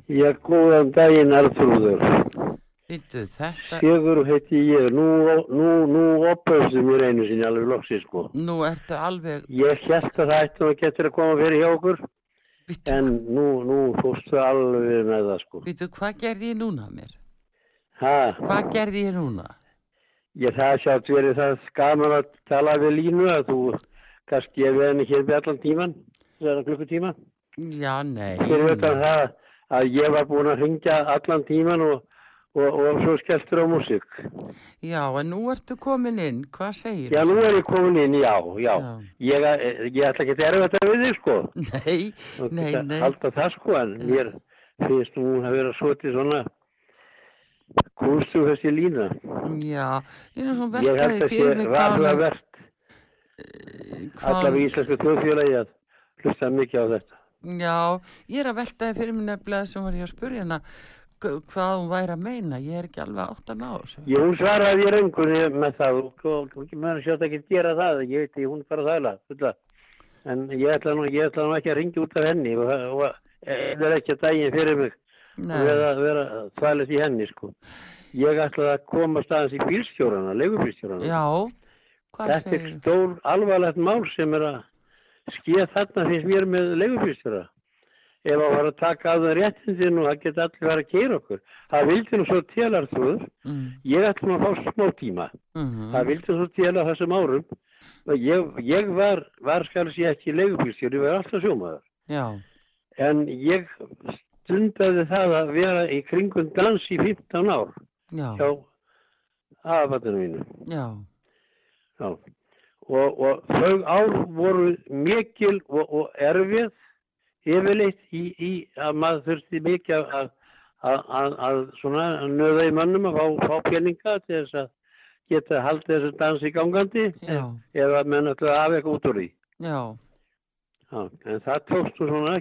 Speaker 6: Já, góðan daginn Arþrúður.
Speaker 1: Þetta,
Speaker 6: Sigur heiti ég. Nú, nú, nú opöfstu mér einu sinni alveg loksins, sko.
Speaker 1: nú ertu alveg,
Speaker 6: Ég held að það ætti að getur að koma fyrir hjá okkur,
Speaker 1: vittu,
Speaker 6: en nú, nú fórstu alveg með það, sko.
Speaker 1: vittu hvað gerði ég núna mér?
Speaker 6: Ha,
Speaker 1: Hvað gerði ég núna?
Speaker 6: ég það sjátt verið það skaman að tala við línu að þú kannski gefið henni hér við allan tíman, þessar klukkutíma.
Speaker 1: Já, nei.
Speaker 6: Fyrir utan það að ég var búin að ringja allan tíman og, og, og svo skelltur á músík.
Speaker 1: Já, en nú ertu komin inn, hvað segir
Speaker 6: Já, nú er ég komin inn, já, já.
Speaker 1: Já.
Speaker 6: Ég, ég ætla ekki að erfa þetta við þig, sko.
Speaker 1: Nei,
Speaker 6: Og
Speaker 1: nei, nei.
Speaker 6: Halda það, sko, en mér finnst nú að vera svotið svona kústu þessi lína.
Speaker 1: Já, ég er svona
Speaker 6: Ég held að sé
Speaker 1: fyrir mig hvað
Speaker 6: varlega
Speaker 1: hann-
Speaker 6: verðt,
Speaker 1: hvað
Speaker 6: allavega í íslensku þjóðfélagi að hlusta mikið á þetta.
Speaker 1: Já, ég er að veltaði fyrir mig nefnilega sem var ég að spurja hana hvað hún væri að meina, ég er ekki alveg átt að ná þessu.
Speaker 6: Hún svaraði ég rengunni með það og maður sjátt ekki að gera það, ég veit hún fara þæla, fulla. En ég ætla nú, ég ætla nú ekki að ringja út af henni og, það er ekki að daginn fyrir mig að vera, þvælis í henni, sko. Ég ætla að koma staðans í bílstjórana, leigubílstjórana.
Speaker 1: já, hvað
Speaker 6: Þetta er
Speaker 1: segir
Speaker 6: stór alvarlegt mál sem er að skeið þarna finnst mér með leigubílstjóra. Ef að var að taka af það réttindin og það geta allir verið að keira okkur. Það vildi nú svo télarþúður.
Speaker 1: mm,
Speaker 6: Ég ætla nú að fá smá tíma.
Speaker 1: mm,
Speaker 6: Það vildi svo á þessum árum. Ég, ég var, var skal sé ekki leigubílstjóri, ég var alltaf sjómaður.
Speaker 1: Já,
Speaker 6: En ég stundaði það að vera í kringum dans í 15 ár
Speaker 1: já,
Speaker 6: hjá aðfattunum mínu.
Speaker 1: já,
Speaker 6: Já. Og, og þau ár voru mikil og, og erfið yfirleitt í, í að maður þurfti mikið að, að, að, að svona nöða í mönnum að fá, fá peninga til þess að geta haldið þessu dansi gangandi
Speaker 1: já,
Speaker 6: eða menn að hafa eitthvað út úr því.
Speaker 1: já,
Speaker 6: Já. En það tókst nú svona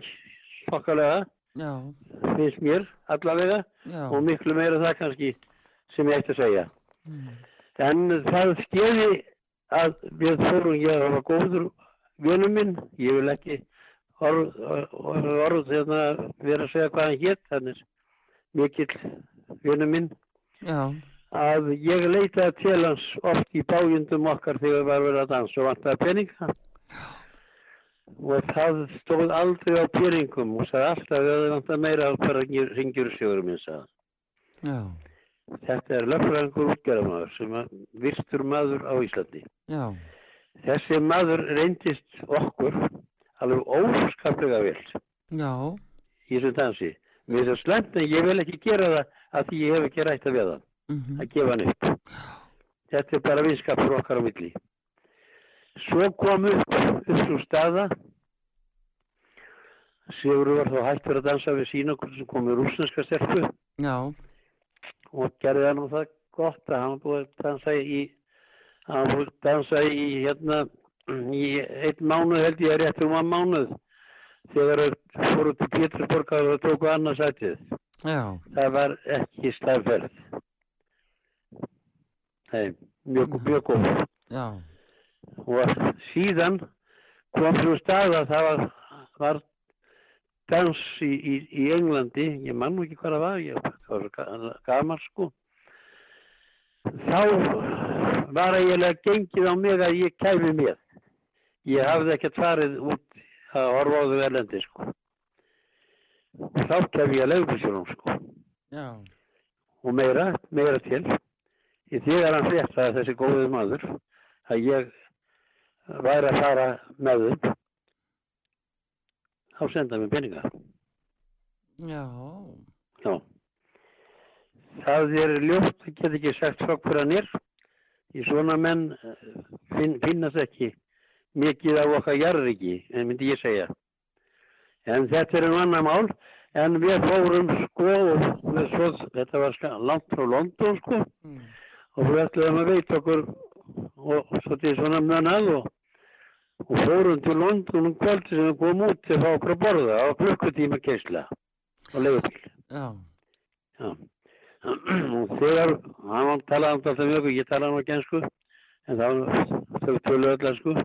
Speaker 6: svakalega, finnst mér allavega
Speaker 1: já,
Speaker 6: og miklu meira það kannski sem ég ætti að segja.
Speaker 1: mm,
Speaker 6: En það skeiði að við fórum, ég var góður vinur minn, ég vil ekki orð, orð, orð hérna, vera að segja hvað hann hétt, hann er mikill vinur minn,
Speaker 1: já,
Speaker 6: að ég leitaði til hans oft í bájundum okkar þegar var verið að dansa og vantaði peninga. Og það stóð aldrei á peningum og sagði alltaf að það vantaði meira bara ringjur sjóður minn, sagði. Þetta er lögfræðingur útgerðamaður sem að vistur maður á Íslandi.
Speaker 1: já,
Speaker 6: Þessi maður reyndist okkur alveg óskaplega vel
Speaker 1: já,
Speaker 6: í þessum dansi. Mér er það slemt en ég vil ekki gera það að því ég hef ekki rætt að við hann,
Speaker 1: mhm,
Speaker 6: að gefa hann upp. Þetta er bara vinskapur okkar á milli. Svo kom upp, upp svo staða, Sigurður var þá hættur að dansa við sína okkur sem kom með rúsneska stelpu
Speaker 1: já,
Speaker 6: og gerði hann nú það gott að hann búið að dansa í hann búið að dansa í hérna í einn mánuð held ég að rétt um að mánuð þegar þeir fóru til Pétursborg og tóku annarsætið það var ekki staðferð. Nei, mjög, mjög góð.
Speaker 1: Já,
Speaker 6: og síðan kom svo stað að það var, var dans í, í, í Englandi, ég man nú ekki hvað það var, ég það var svo ga- gaman sko. Þá var eiginlega gengið á mig að ég kæmi með. Ég hafði ekkert farið út að horfa á þau erlendi sko. Þá kæmi ég að leigubílsjónum sko.
Speaker 1: já,
Speaker 6: Og meira, meira til. Í þegar hann fréttaði þessi góðið maður að ég væri að fara með þeim þá senda mér peninga
Speaker 1: já,
Speaker 6: já það er ljótt ég get ekki sagt frá hver hann er í svona menn eh, finn, finnast ekki mikið á okkar jarðriki en myndi ég segja. En þetta er um annar mál en við fórum sko svo, þetta var langt frá London sko.
Speaker 1: Mm.
Speaker 6: og við ætlaðum að veita okkur og, svo til svona mönað og, og fórum til London um kvöldi sem við komum út til að fá okkur að borða á klukkutíma keisla og leifubíl
Speaker 1: já,
Speaker 6: já. og þegar hann talaði alltaf mjög og ég talaði á gensku en þá þau tölu öll sko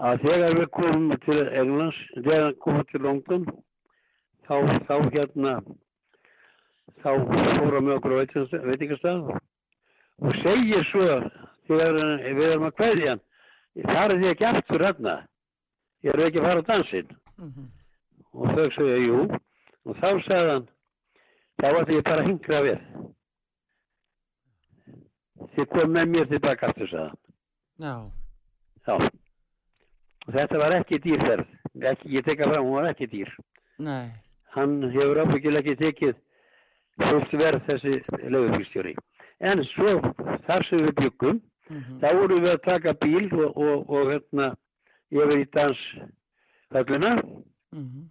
Speaker 6: að þegar við komum til Englands þegar við komum til London þá, þá hérna þá fórum við okkur á veitingastað og segir svo þegar við erum að kveðja hann farið þið ekki aftur hérna? Ég er ekki að fara á dansinn?
Speaker 1: Mhm,
Speaker 6: og þau segja jú. Og þá sagði hann þá ætti ég bara að hingra við. Þið kom með mér tilbaka aftur sagði hann.
Speaker 1: Já,
Speaker 6: já þetta var ekki dýrferð. Ekki, ég tekka fram, hún var ekki dýr.
Speaker 1: Nei,
Speaker 6: hann hefur ábyggilega ekki tekið fullt verð þessi lögubílstjóri en svo þar sem við byggum
Speaker 1: mhm,
Speaker 6: þá vorum við að taka bíl og, og, og hérna yfir í danshöllina.
Speaker 1: Mhm,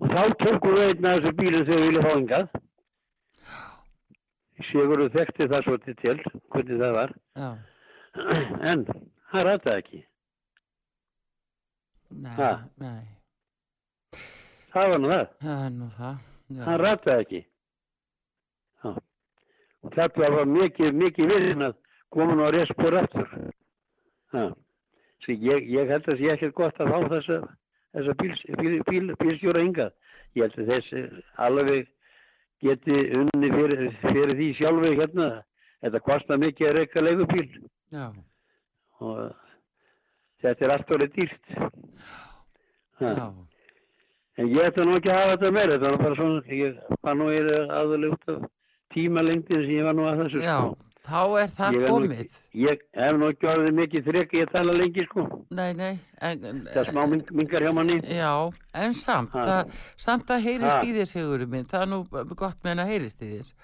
Speaker 6: og þá tókum við einn af þessu bílum þegar við viljum fá hingað. Sigurður þekkti það svo til hvernig það var.
Speaker 1: Já,
Speaker 6: en hann rataði ekki
Speaker 1: nei,
Speaker 6: Ha?
Speaker 1: nei,
Speaker 6: það var nú það,
Speaker 1: það er nú það, já,
Speaker 6: hann rataði ekki. Já. og þetta var mikið, mikið virðin að koma nú að respur aftur. Já. Svo ég, ég held að sé ekkert gott að fá þessa, þessa bíls, bíl, bíl, bílstjóra hingað. Ég held að þessi alveg geti unni fyrir, fyrir því sjálfi hérna. Þetta kostar mikið að reyka leigubíl.
Speaker 1: Já,
Speaker 6: og þetta er allt orðið dýrt.
Speaker 1: Já,
Speaker 6: en ég ætla nú ekki að hafa þetta meira þetta var bara svona ég var nú aðalega út af tímalengdin sem ég var nú að þessu
Speaker 1: já,
Speaker 6: sko.
Speaker 1: þá er það
Speaker 6: Ég er nú
Speaker 1: komið,
Speaker 6: ég hef nú ekki orðið mikið þrek ég tala lengi sko.
Speaker 1: Nei, nei, en,
Speaker 6: það er smá ming- mingar hjá manni.
Speaker 1: Já, en samt, það, samt að heyrist í þér, Sigurður minn, það er nú gott með henn að heyrist í þér,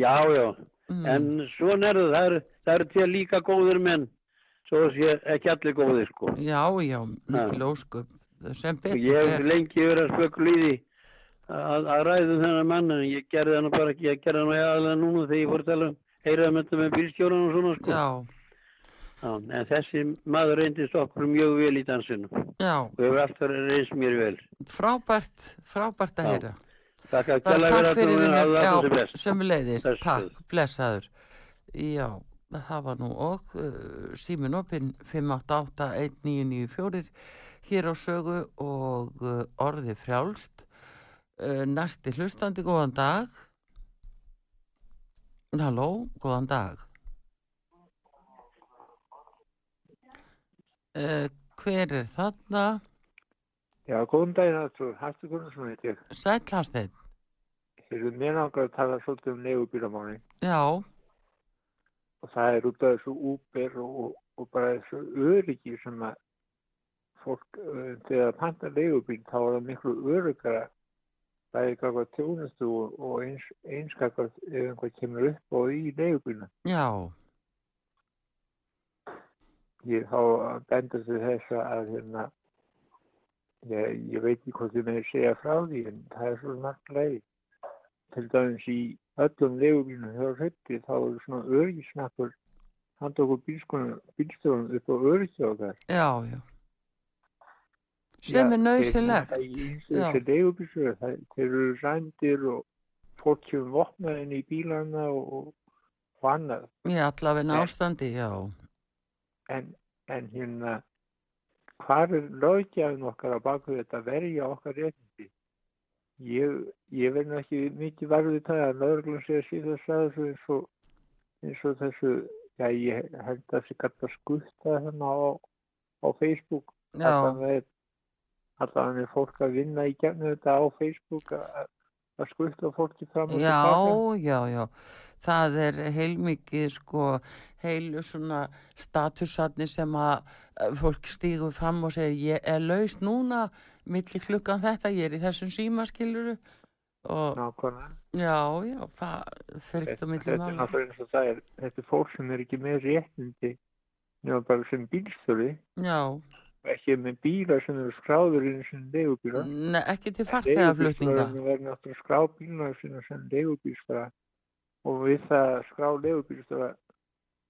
Speaker 6: já já.
Speaker 1: Mm,
Speaker 6: en svona er það það eru, eru til líka góður menn svo sé ekki allir góðir sko.
Speaker 1: Já, já, mikil ósköp,
Speaker 6: ég hef lengi verið að spökul í því að, að ræðum þennan mann en ég gerði nú bara ekki, ég gerði nú aðalega núna þegar ég voru að tala um heyraðum þetta með bílstjóran og svona sko.
Speaker 1: Já,
Speaker 6: Já, en þessi maður reyndist okkur mjög vel í dansinu.
Speaker 1: Já,
Speaker 6: og hefur alltaf reynst mér vel.
Speaker 1: frábært, frábært að heyra.
Speaker 6: Takk að
Speaker 1: Bara
Speaker 6: kjalla
Speaker 1: takk
Speaker 6: fyrir
Speaker 1: fyrir
Speaker 6: að það
Speaker 1: sem
Speaker 6: Blessuð.
Speaker 1: takk, blessaður. Já, það var nú og uh, símin opinn 5881994 hér á sögu og uh, orði frjálst. Uh, næsti hlustandi, góðan dag. Halló, góðan dag. Hver er þarna?
Speaker 7: Já, góðan daginn aftur, Hættu Gunnarsson heit ég.
Speaker 1: Sæll Hafsteinn.
Speaker 7: Þeir mér langar að tala svolítið um leigubílamáni
Speaker 1: Já,
Speaker 7: og það er út af þessu úber og, og bara þessu öryggi sem að fólk, þegar það panta leigubíl þá er það miklu öryggara bæði kakvað tjónustu og, og eins, einskakar ef einhver kemur upp og í leigubílna.
Speaker 1: já,
Speaker 7: Ég þá bendur þau þess að hérna, ég, ég veit ekki hvað þið með segja frá því en það er svo margt leið. Til dæmis í öllum legubílunum hjá hretti þá er svona örgisnakkur handa okkur bílstjóðunum upp á örgið okkar.
Speaker 1: já, já. Sem er nöðsilegt.
Speaker 7: Í
Speaker 1: Já.
Speaker 7: þessi legubílstjóður, þeir eru rændir og fólk kemur vopnaðin í bílana og, og annað.
Speaker 1: Ég allavega
Speaker 7: En-
Speaker 1: ástandi, já.
Speaker 7: En, en hérna, hvað er lögjafin okkar á baku þetta að verja okkar réttindi? Ég, ég verð nú ekki mikið varfið það að lögreglum sé að síða þess að þessu eins og, eins og þessu, já ég held að þessi gætt að skutta þarna á, á Facebook.
Speaker 1: Já,
Speaker 7: Allan er, fólk að vinna í gegnum þetta á Facebook að, að skutta fólki fram og
Speaker 1: já,
Speaker 7: tilbaka.
Speaker 1: já, já. Það er heilmikið, sko, heilu svona statusatni sem að fólk stígur fram og segir ég er laust núna milli klukkan þetta, ég er í þessum símaskiluru og
Speaker 7: Nákvæmlega.
Speaker 1: já, já, það fer ekkert
Speaker 7: Þetta
Speaker 1: milli
Speaker 7: þetta er náttúrulega eins og það er, þetta er fólk sem er ekki með réttindi nema bara sem bílstöri
Speaker 1: Já,
Speaker 7: ekki með bílar sem eru skráður inn sem leigubílar.
Speaker 1: ne, ekki til farþegaflutninga.
Speaker 7: Leigubílstjórarnir verður náttúrulega að skrá bílar sem leigubílstjóra og við það að skrá leigubílstjóra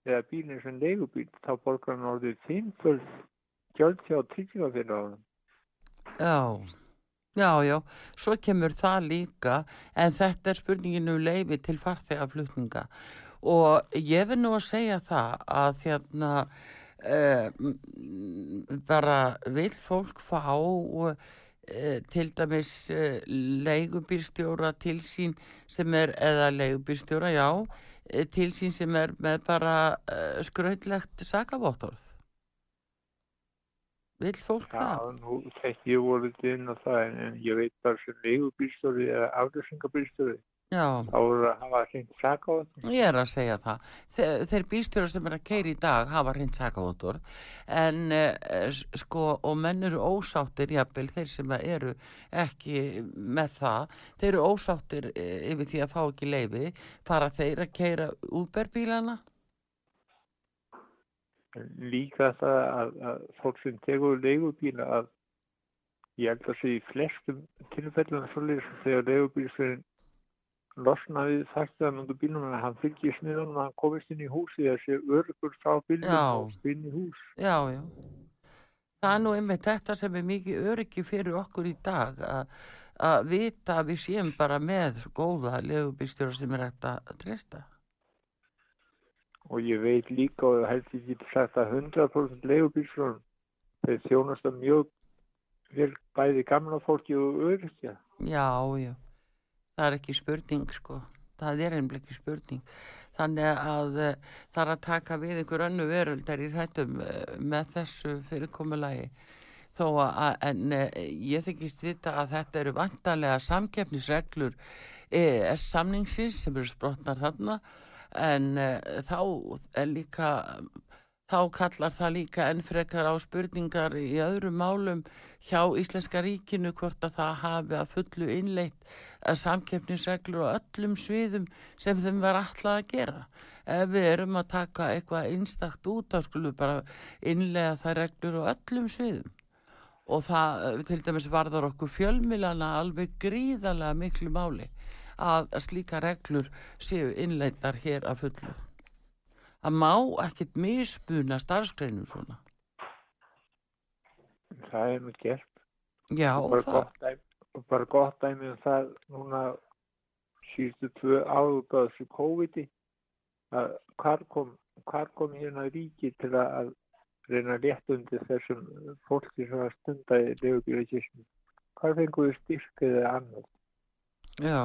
Speaker 7: eða bílinn sem leigubíl þá borgar hann orðið fimmföld gjöld hjá tryggingafélagum.
Speaker 1: Já, já, já, svo kemur það líka en þetta er spurningin um leifi til farþegaflutninga. Og ég vil nú að segja það að hérna uh, bara vil fólk fá uh, til dæmis uh, leigubýrstjóra til sín sem er, eða leigubýrstjóra, já, eh, til sín sem er með bara uh, skrautlegt sakavottorð. Vil fólk það?
Speaker 7: Já, nú þekki ég voruð inn á það en, ég veit bara sem leigubílstjóri eða aflösingabílstjóri
Speaker 1: Já.
Speaker 7: þá voru að hafa hreint saka á þetta.
Speaker 1: Ég er að segja það. Þeir, þeir bílstjórar sem er að keira í dag hafa hreint sakavótur en uh, sko og menn eru ósáttir jafnvel þeir sem eru ekki með það. Þeir eru ósáttir uh, yfir því að fá ekki leifi. Fara þeir að keira úberbílana?
Speaker 7: Líka það að, að fólk sem tegur leigubíla að ég held að sé í flestum tilfellum þegar leigubílsverðin losna við fæstaðanundu bílum en hann fylgir smiðunum að hann komist inn í húsi eða sé örgur frá bílum og inn í hús.
Speaker 1: Já, já. Það er nú einmitt þetta sem er mikið öryggi fyrir okkur í dag að að vita að við séum bara með góða legubílstjóra sem er hægt að treysta.
Speaker 7: Og ég veit líka og held ég get sagt að 100% leigubílsverðin þeir þjónast að mjög vel bæði gamla fólki og örygja.
Speaker 1: Já, já. Það er ekki spurning, sko. Það er einnig ekki spurning. Þannig að uh, það er að taka við einhver önnu veröldar í hrættum uh, með þessu fyrirkomulagi. Þó að, en uh, ég þykist vita að þetta eru vantarlega samkeppnisreglur samningsins sem eru sprotnar þarna en uh, þá líka þá kallar það líka enn frekar á spurningar í öðrum málum hjá Íslenska ríkinu hvort að það hafi að fullu innleitt að samkeppnisreglur á öllum sviðum sem þeim var alltaf að gera. Ef við erum að taka eitthvað einstakt út þá skulum bara innlega það reglur á öllum sviðum. Og það eh, til dæmis varðar okkur fjölmilana alveg gríðarlega miklu máli að slíka reglur séu innleittar hér að fullu. Það má ekkit misbuna starfsgreinum svona.
Speaker 7: Það er nú gert.
Speaker 1: Já,
Speaker 7: og bara
Speaker 1: það,
Speaker 7: dæmi, og bara gott dæmi um það núna síðustu tvö áður á þessu COVID-i að hvar kom, hvar kom hérna ríki til að, reyna að létta undir þessum fólki sem stunda í leifubílagismu hvar fenguðu styrk eða annað
Speaker 1: já,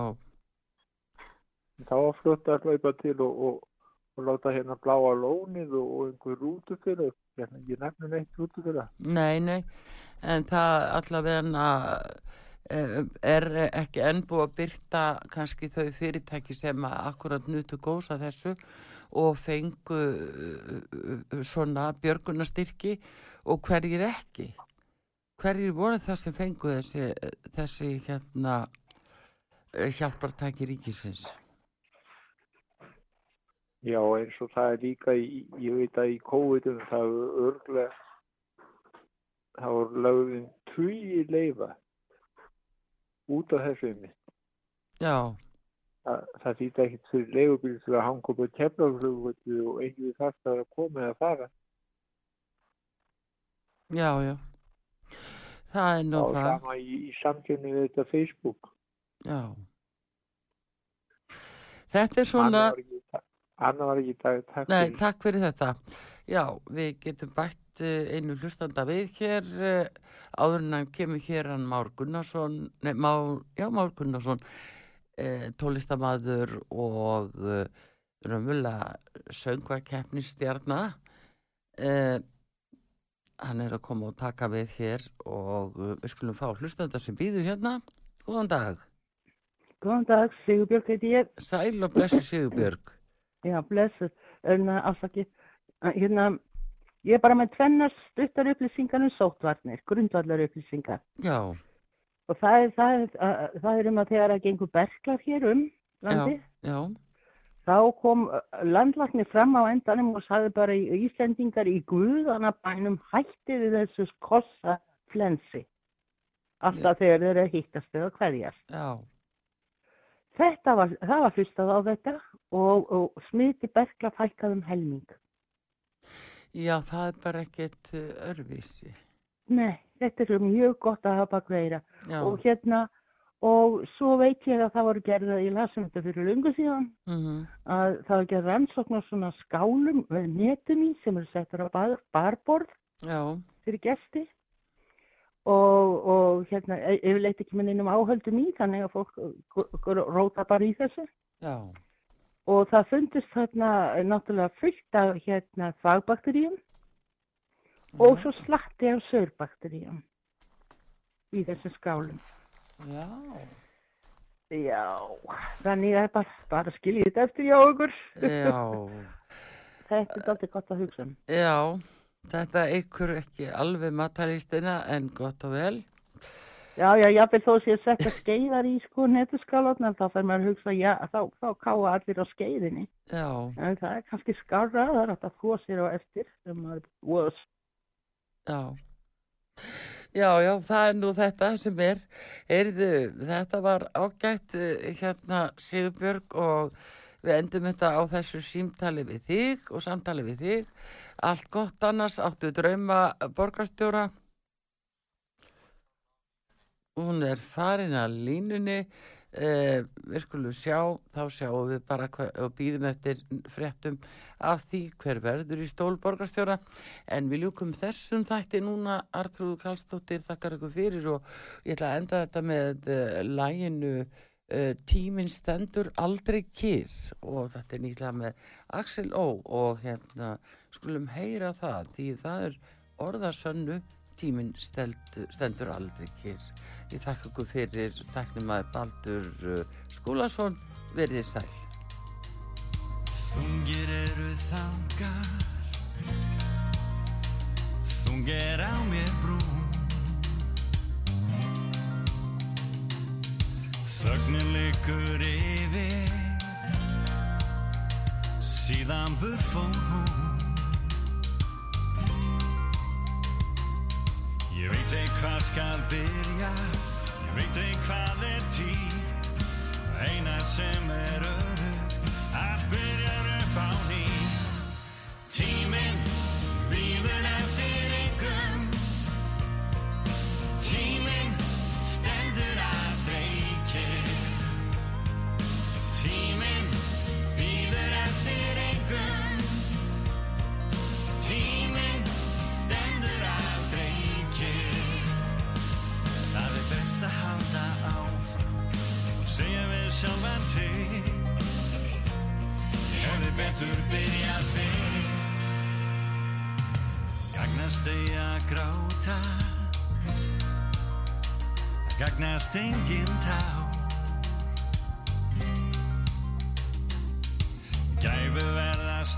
Speaker 7: þá var flott að hlaupa til og, og, og láta hérna bláa lónið og, og einhver rútufélag hérna, ég nefnum eitt rútufélag
Speaker 1: nei, nei, en það allavega eh, er ekki enn búið að byrta kannski þau fyrirtæki sem akkurat nutu gósa þessu og fengu eh, svona björgunastyrki og hverjir ekki. Hverjir voru það sem fengu þessi, þessi hérna eh, hjálpartæki ríkisins?
Speaker 7: Já, eins og það er líka, í, ég veit að í COVID-um það er örglega, það voru lögðin tugi leifa út af þessu yfir.
Speaker 1: Já,
Speaker 7: Það, það þýtti ekkert fyrir leigubíl til að hanga upp á keflaflugvöldu og enginn þarf að koma eða fara.
Speaker 1: já, já. Það er nú
Speaker 7: Og
Speaker 1: það.
Speaker 7: sama í, í samkynni við þetta Facebook.
Speaker 1: Já. Þetta er svona,
Speaker 7: var ekki, Anna var ekki í dag, takk
Speaker 1: Nei,
Speaker 7: fyrir.
Speaker 1: takk fyrir þetta. Já, við getum bætt eh, einu hlustanda við hér eh, áður en hann kemur hér hann Már Gunnarsson, nei, Már, já, Már Gunnarsson, eh, tólistamaður og eh, raunverulega söngvakeppnistjarnar. Eh, hann er að koma og taka við hér og við skulum fá hlustanda sem býður hérna. Góðan dag.
Speaker 8: Góðan dag, Sigurbjörg heiti ég.
Speaker 1: Sæl og blessu Sigurbjörg.
Speaker 8: Já, blessuð. Uh, afsakið, hérna, ég er bara með tvennar stuttar upplýsingar um sóttvarnir, grundvallar upplýsingar.
Speaker 1: Já,
Speaker 8: Og það er, það er, það er um að þegar að gengur berklar hér um landi,
Speaker 1: já,
Speaker 8: þá kom uh, landvarnir fram á endanum og sagði bara í Íslendingar í Guðanabænum hætti við þessu kossa flensi. Alltaf þegar þeir eru að hittast eða hverjast.
Speaker 1: já,
Speaker 8: Þetta var, það var hlustað á þetta og, og smiti berkla fækkað um helming.
Speaker 1: já, það er bara ekkert eh, öðruvísi.
Speaker 8: Nei, þetta er mjög gott að hafa bakveira
Speaker 1: Já,
Speaker 8: og hérna og svo veit ég að það voru gerða, ég lasum þetta fyrir lungu síðan,
Speaker 1: mhm,
Speaker 8: að það var gerð rannsókn á svona skálum með netum í sem eru settur á bar, barborð
Speaker 1: já,
Speaker 8: fyrir gesti og, og hérna e- yfirleitt ekki með neinum áhöldum í þannig að fólk róta bara í þessu.
Speaker 1: Já,
Speaker 8: og það fundist þarna náttúrulega fullt af hérna þvagbakteríum og svo slatti af sörbakteríum í þessum skálum.
Speaker 1: já,
Speaker 8: Já, þannig að bara, bara skiljið þetta eftir hjá okkur.
Speaker 1: já,
Speaker 8: Þetta er alltaf gott að hugsa um.
Speaker 1: já, þetta ykkur ekki alveg mataristina en gott og vel.
Speaker 8: Já, já, jáfnvel þó sé að setja skeiðar í sko netuskálarnar, þá fer maður að hugsa, já, þá, þá káa allir á skeiðinni.
Speaker 1: Já,
Speaker 8: En það er kannski skarra, það er hægt að þvó sér á eftir, sem maður búið
Speaker 1: já, já, já, það er nú þetta sem er, heyrðu, þetta var ágætt eh, hérna Sigurbjörg og við endum þetta á þessu símtali við þig og samtali við þig. Allt gott annars, áttu drauma borgarstjóra. Hún er farin að línunni, eh, við skulum sjá, þá sjáum við bara og býðum eftir fréttum af því hver verður í stól borgarstjóra. En við ljúkum þessum þætti núna, Artrúð Kallstóttir, þakkar ykkur fyrir og ég ætla að enda þetta með uh, læginu Tíminn stendur aldrei kýr og þetta er nýtlega með Axel Ó og hérna skulum heyra það því það er orðasönnu tíminn steld, stendur aldrei kýr. Ég þakka ykkur fyrir tæknum að Baldur uh, Skúlason verðið sæl.
Speaker 9: Þungir eru þangar Þungir á mér brún Þögnin liggur yfir. Síðan burfó Ég veit ei hvað skal byrja Ég veit ei hvað er tíð. Eina sem er örug Allt byrjar upp á nýtt. Tíminn Ég hefði betur byrjað fyrr. Gagnast eigi að gráta. Gagnast engin tá. Gæfu verða að